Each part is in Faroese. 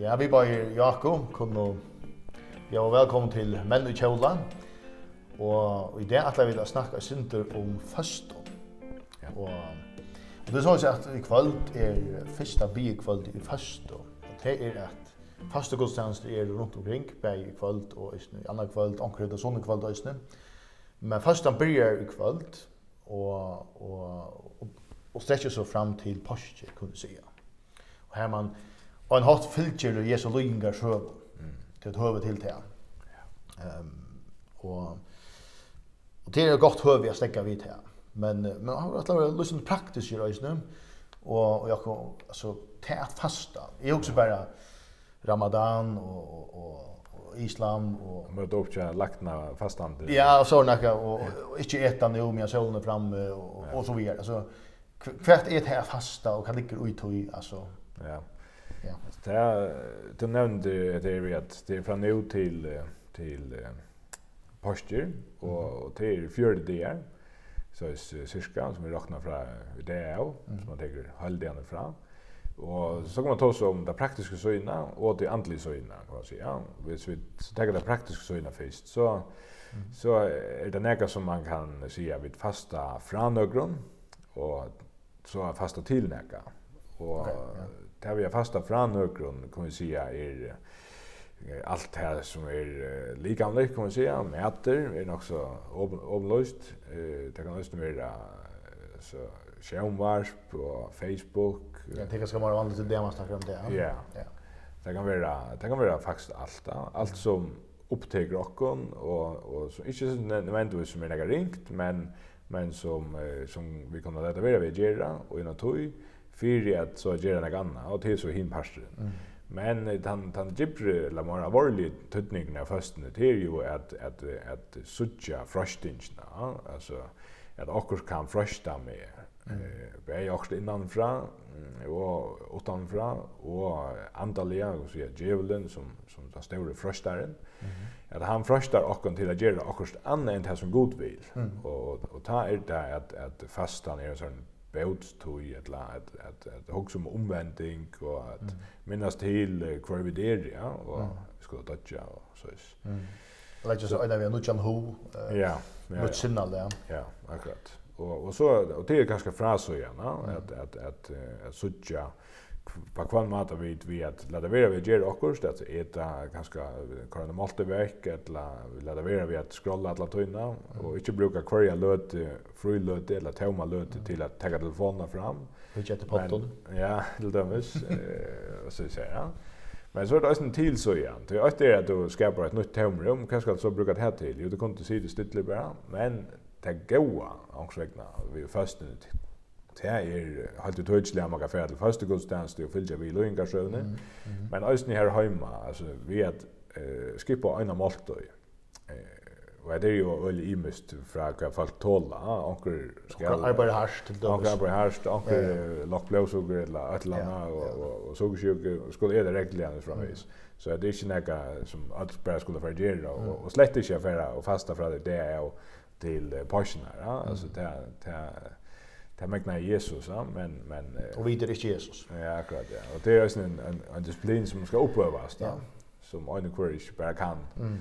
Ja, vi bare Jakob, kom nå. Ja, og velkommen til Menn i Kjøla. Og i det at vi vil snakke synder om føst. Ja. Og, og det er sånn at i kvöld er første bi i føst. Og det er at første godstjeneste er rundt omkring, bare i kvöld og i annan kvöld, omkring og sånne kvöld og Men føstan begynner i kvöld, og, og, og og stretcher så fram til påske, kunne du säga. Og her man, og en hatt fylgjer Jesu lyingar sjøv, mm. til et høve til til. Um, og, og det er et godt høve jeg stekker vidt her. Men, men han har vært løsende praktisk i røysene, og, og jeg kan, altså, til at fasta. Jeg er også bare Ramadan og, og, og islam og møta upp til lagna fastande. Ja, og så näka och og, og ikkje eta nu med solen framme och, och så vidare. Alltså kvart är det här fasta och kan ligga ut i alltså ja. Ja. Det här du nämnde det är att det är från nu till till postur och till fjärde dagar så är cirka som vi räknar från det av som man tänker halvdelen ifrån Og så kan man ta oss om det praktiske søgna og det andelige søgna, kan man si. Ja, hvis vi tenker det praktiske søgna først, så, så er det nekka som man kan si at vi fasta fra nøgron, og så har jag till näka. Och okay, ja. det har vi fastat från kan vi säga är allt det här som är likamligt kan vi säga, mäter är också omlöst. Det kan också vara så skärmvarsp och Facebook. Jag tänker ska vara vanligt det man snackar om det. Ja. Ja. Det kan vara det kan vara faktiskt allt. Allt som upptäcker och och så inte nödvändigtvis som är ringt men men som eh, som vi kunde leta vidare vid Gera och innan tog fyrir at så Gera något ganna och till så hinparsten. Mm. Men han han gibbre la mora varlig tutningen av försten det at at at, at att sucha frostingna, altså at okkur kan frosta med Eh bæði innan innanfra og utanfra og andalia og så Jevelen som som ta stóru frøstaren. Mm -hmm. At han frøstar okkum til at gera okkurst anna enn tað som god vil. Mm. Og og ta er det at at fastan er sånn bøt tøy at at at at hugsa um omvending og at mm minnast til kvar við der ja og mm -hmm. skulu dotja og så is. Mm. Like just I know you know Hu. Ja. Mutsinna ja. Ja, akkurat og och så og det är ganska fraser igen, att att at, att sucha på kvann mat vi vi att lata vera vi ger okkur kost att äta ganska kan det malte verk att vera vi att scrolla alla tøyna och inte bruka query löt fri löt eller tomma löt till att ta telefonen fram. Hur chatta potton? Ja, til dömes eh så säger jag. Men så er det også en til så igjen. Det er alltid at du skaper et nytt tomrum, hva skal du så bruke det her til? Jo, du kunne ikke si det stille bare, men det goa ångsvegna vi er først nu det er halt det tøjt læmma ka fer til første gudstjeneste og fylgja vi løingar sjøvne mm, mm. men øysni her heima altså vi at uh, skippa einar maltøy eh Og det er jo veldig imist fra hva folk tåla. Onker skal... Onker arbeid harsht til dømes. Onker arbeid harsht, onker ja, ja. lagt blåsukker eller et eller annet, ja, ja. og, og sukkersjukker, og skulle er det reglene framvis. Mm. Så det er ikke nekka som alt bare skulle ferdere, og, og slett ikke færa og fasta fra det, det er jo til passioner ja? alltså det det Det mäknar Jesus, ja, men... men och vidare är Jesus. Ja, akkurat, ja. Och det är också en, en, en disciplin som ska upprövas, ja. som en kvar bara kan. Mm.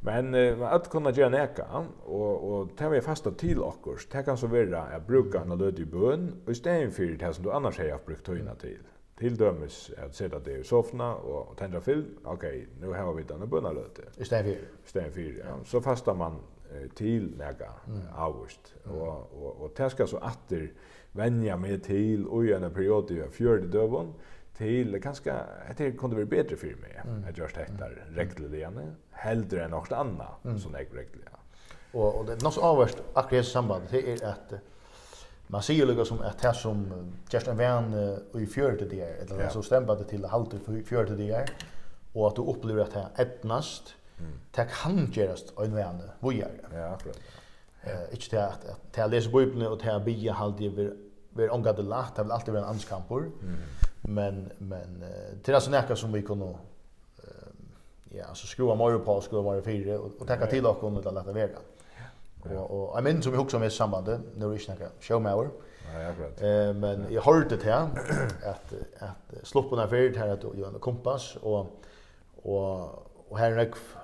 Men eh, att kunna göra näka, och, och ta vi fasta till oss, det kan så vara att bruka en löd i bön, och istället för det som du annars har brukt höjna till. Till dömes att sätta det i soffna och tända film, okej, okay, nu har vi den bönalöte. Istället för? Istället för, ja. Så fastar man til nega mm. avvist. Mm. Og, og, og det skal så atter venja meg til og i en periode av fjørde døvon til kanskje, det kunne være bedre for meg mm. at gjørs dette reglerligene, heldre enn noe annet mm. som jeg reglerligene. Og, og det er noe avvist akkurat i samband, det er at man sier lukka som at det som just en venn uh, i fjörde dier, eller ja. så stemmer det til halvt i fjörde dier, og at du opplever at det er etnast, Det kan gjøres øynværende det. Ja, akkurat. Eh, ikke til at til å lese bøyblene og til å bygge halde vi vi omgav det lagt, det vil alltid være en anskamper. Men, men uh, til altså nekka som vi kunne uh, ja, så skrua mer på, skrua mer fire, og, og takka til okkon til å lette vega. Og, og jeg minns som vi husker om i sambandet, nå er det ikke nekka showmauer, Eh, men jeg hørte til at, at sluppen er fyrt her at du gjør en kompass, og, og, og her er nekka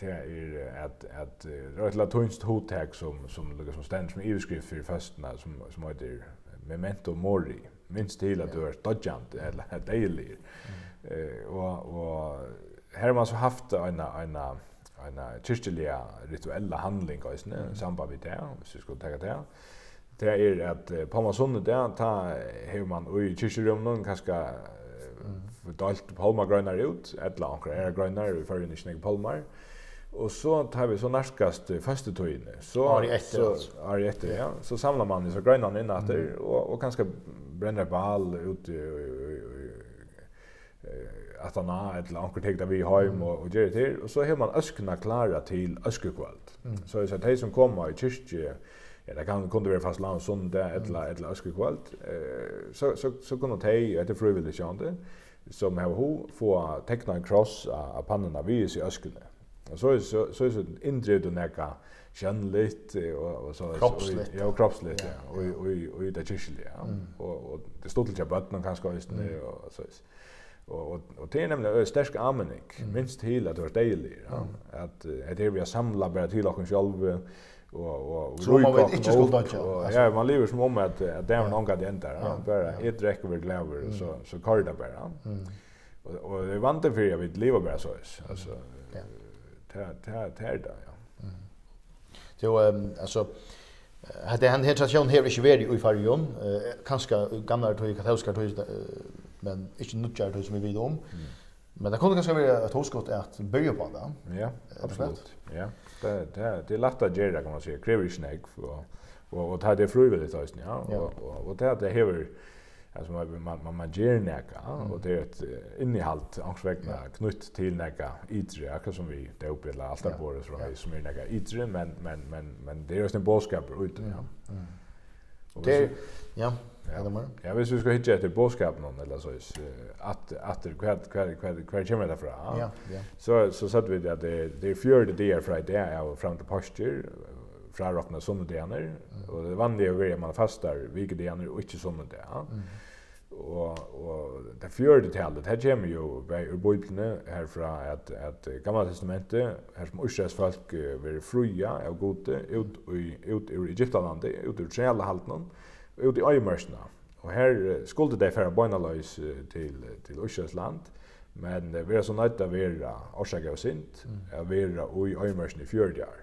det är att att rätt latinsk hotek som som ligger som ständ som överskrift för fastna som som heter memento mori minst till att du är dodgant eller att daily eh och och här har man så haft en en en kyrkliga rituella handling i mm. samband med det om vi skulle ta det det är att på man sån där ta hur man i någon kanske dalt palmar grønar ut, etla anker er grønar, vi fyrir ikke nek palmar. Og så tar vi så nærskast første tøyene. Så har etter, så, har etter, ja. Så samlar man så grønene inn etter, og, og kanskje brenner bal ut ute att han har ett långt tag där vi har mm. och og det til. och så har man øskene klare til øskekvalt. Mm. Så jeg sier, de som kommer i kyrkje, ja, det kan kunde vara fast land där eller eller öskekväll eh så så så kunde ta att det frivilligt sjönde som har ho få teckna en cross av pannorna vi i öskelne. Och så är så så är så indrid och näka känligt och och så kroppsligt. Ja, kroppsligt. Ja. Och och och det kyrkliga. Ja. Och och det stod till jabbat man kanske just nu och så och och och det är nämligen en stark armenik minst hela det var dejligt ja. att det vi har samlat bara till och själva och och så man vet inte skulle dodge. Ja, man lever som om att att det är någon gång det ändar. Han bara ett räcker väl gläver så så kör det bara. Mm. Och och det vant det för jag vet lever bara så alltså. Ja. Ta ta ta det ja. Så ehm alltså hade han helt tradition här i Sverige i Färjum, kanske gamla tog katolska tog men inte nutjar tog som vi vet om. Mm. Men det kunde kanske vara ett hoskott att börja på det. Ja, absolut. Ja. Det det det är lätt att göra kan man säga. Kräver snägg och och och det är frivilligt alltså, ja. Och och det det här alltså man man man ger näka och det är ett innehåll angsvägna knutt till näka yttre akka som vi det uppbilda allt där på det som är näka yttre men men men men det är just en boskap ute ja. Det ja. Ja, det mer. Ja, hvis vi skal hitje etter boskap någon eller så is att att kvar kvar kvar kvar kommer det fra. Ja, ja. Så så satt vi att det det fjärde det är för det är fram till pasture fra rockna sommardagar och det vanliga är att man fastar vilket det är och inte sommardagar. Mm og og det fjørde talet det kommer jo bei ur bøyblene herfra at at gamla testamentet her som Israels folk ver fruja av gode ut i ut ur Egyptalandet ut ur Israela halten ut i Øymersna og her skulle dei fara bønaløys til til Israels land men det var så nødt til å være årsaker og sint, å være i øyemørsen i fjørde år.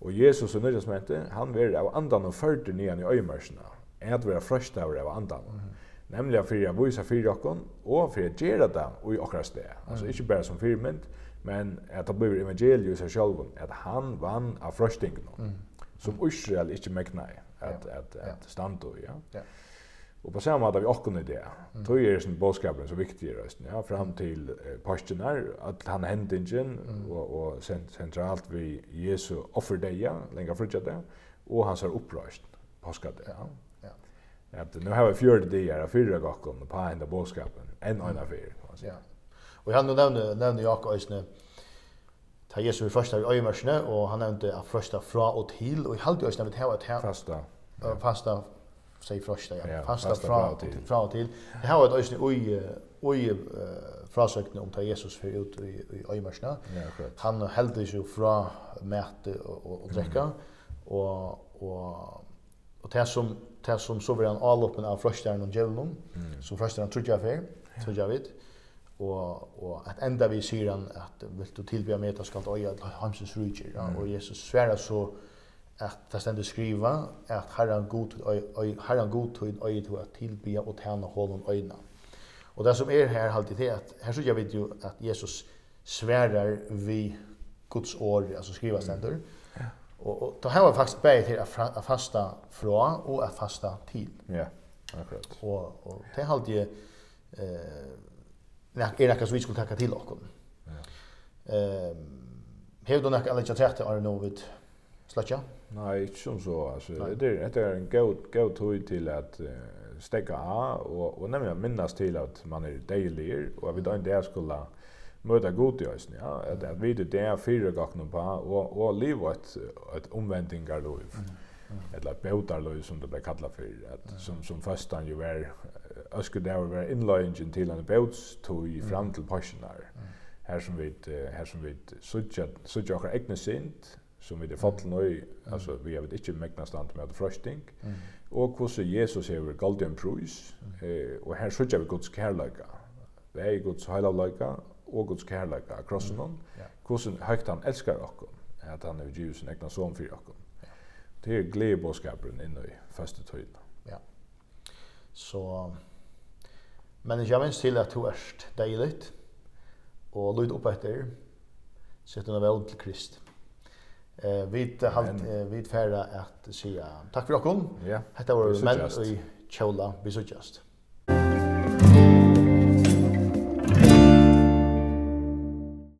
Og Jesus og Nødjasmente, han var av andan og førte nyan i øyemørsene, enn at være frøst av andan. Mm. Nemlig for å vise for dere, og for å gjøre det i dere sted. Altså ikke bare som firmynd, men at det blir evangeliet i seg selv, at han vann av frøstingen, mm. som Israel ikke mekna i, at, ja. at, at, at standa i. Ja. ja. Og på samme måte vi åkken i det. Mm. Tog er sin bådskapen så viktig i røsten, ja, fram til eh, påsken her, at han hendingen, mm. og, og sent, sentralt vi Jesu offerdeia, lenger frutja det, og hans er opprøst, påskat. Ja. Ja, nu har vi fjörde dagar av fyra gakon på enda bådskapen. En och en affär. Ja. Och han nämnde nämnde Jakob Ösne. Ta Jesu i första i öjmarsne och han nämnde att första fra och till och i halvt ösne vet här att här fasta. Ja. Fasta säg första ja. ja Fasta fasta fra fra och till. Fra och till. Det här var ett ösne oj oj frasøkne om ta Jesus för ut i, i øymarsna. Ja, klart. Han heldur sig fra mæte og, og, og drekka, og, og Och det som det som så var en alloppen av fröstaren och djävulen mm. som fröstaren trodde jag för så jag vet och och att ända vi ser han att vill du tillbe mig att skall ta öja Hamsens rutcher ja, och Jesus svärar så att det ständer skriva att Herren god öj Herren god till öj till att tillbe och tjäna honom öjna. Och det som är här alltid det att här så jag vet ju att Jesus svärar vi Guds ord alltså skriva ständer. Mm Och, och då har vi faktiskt bärit till att fasta fra och att fasta till. Ja, akkurat. Och, och det har alltid eh, er något som vi skulle tacka til oss. Ja. Ehm, Hevur du nok alla tja tætt er nú við slatja? Nei, ikke som så. Altså, det er det er en god, god to til at uh, stekka og og nemlig minnast til at man er deilig og við ein dag skula møta god i oss, ja, at, at vi det er fire gakken på, og, og liv et, et omvendingarløyv, mm. mm. eller et bautarløyv som det ble kallet for, at, mm. som, som først han jo er, ønsker det var være innløyngen til en bautstøy fram til pasjonar, mm. her som vi, her som vi sutja, sutja okkar egne sint, som vi det fått til nøy, altså vi har ikke mekna stand med frøsting, mm. og hvordan Jesus hever golden en prus, eh, og her sutja vi Guds kærløyga, vi er Guds heilavløyga, og Guds kærleika av krossen hon, mm. hvordan høyt han elskar okkom, at han er givet sin egna son fyrir okkom. Det er gledebåskaperen inne i første tøyden. Ja. Så, men jeg minns til at du erst deilig, og lyd opp etter, sett under vel til Krist. Eh, vi halt, eh, vi færre at sier takk for okkom. Ja. Hette var menn i Kjola, vi suttjast.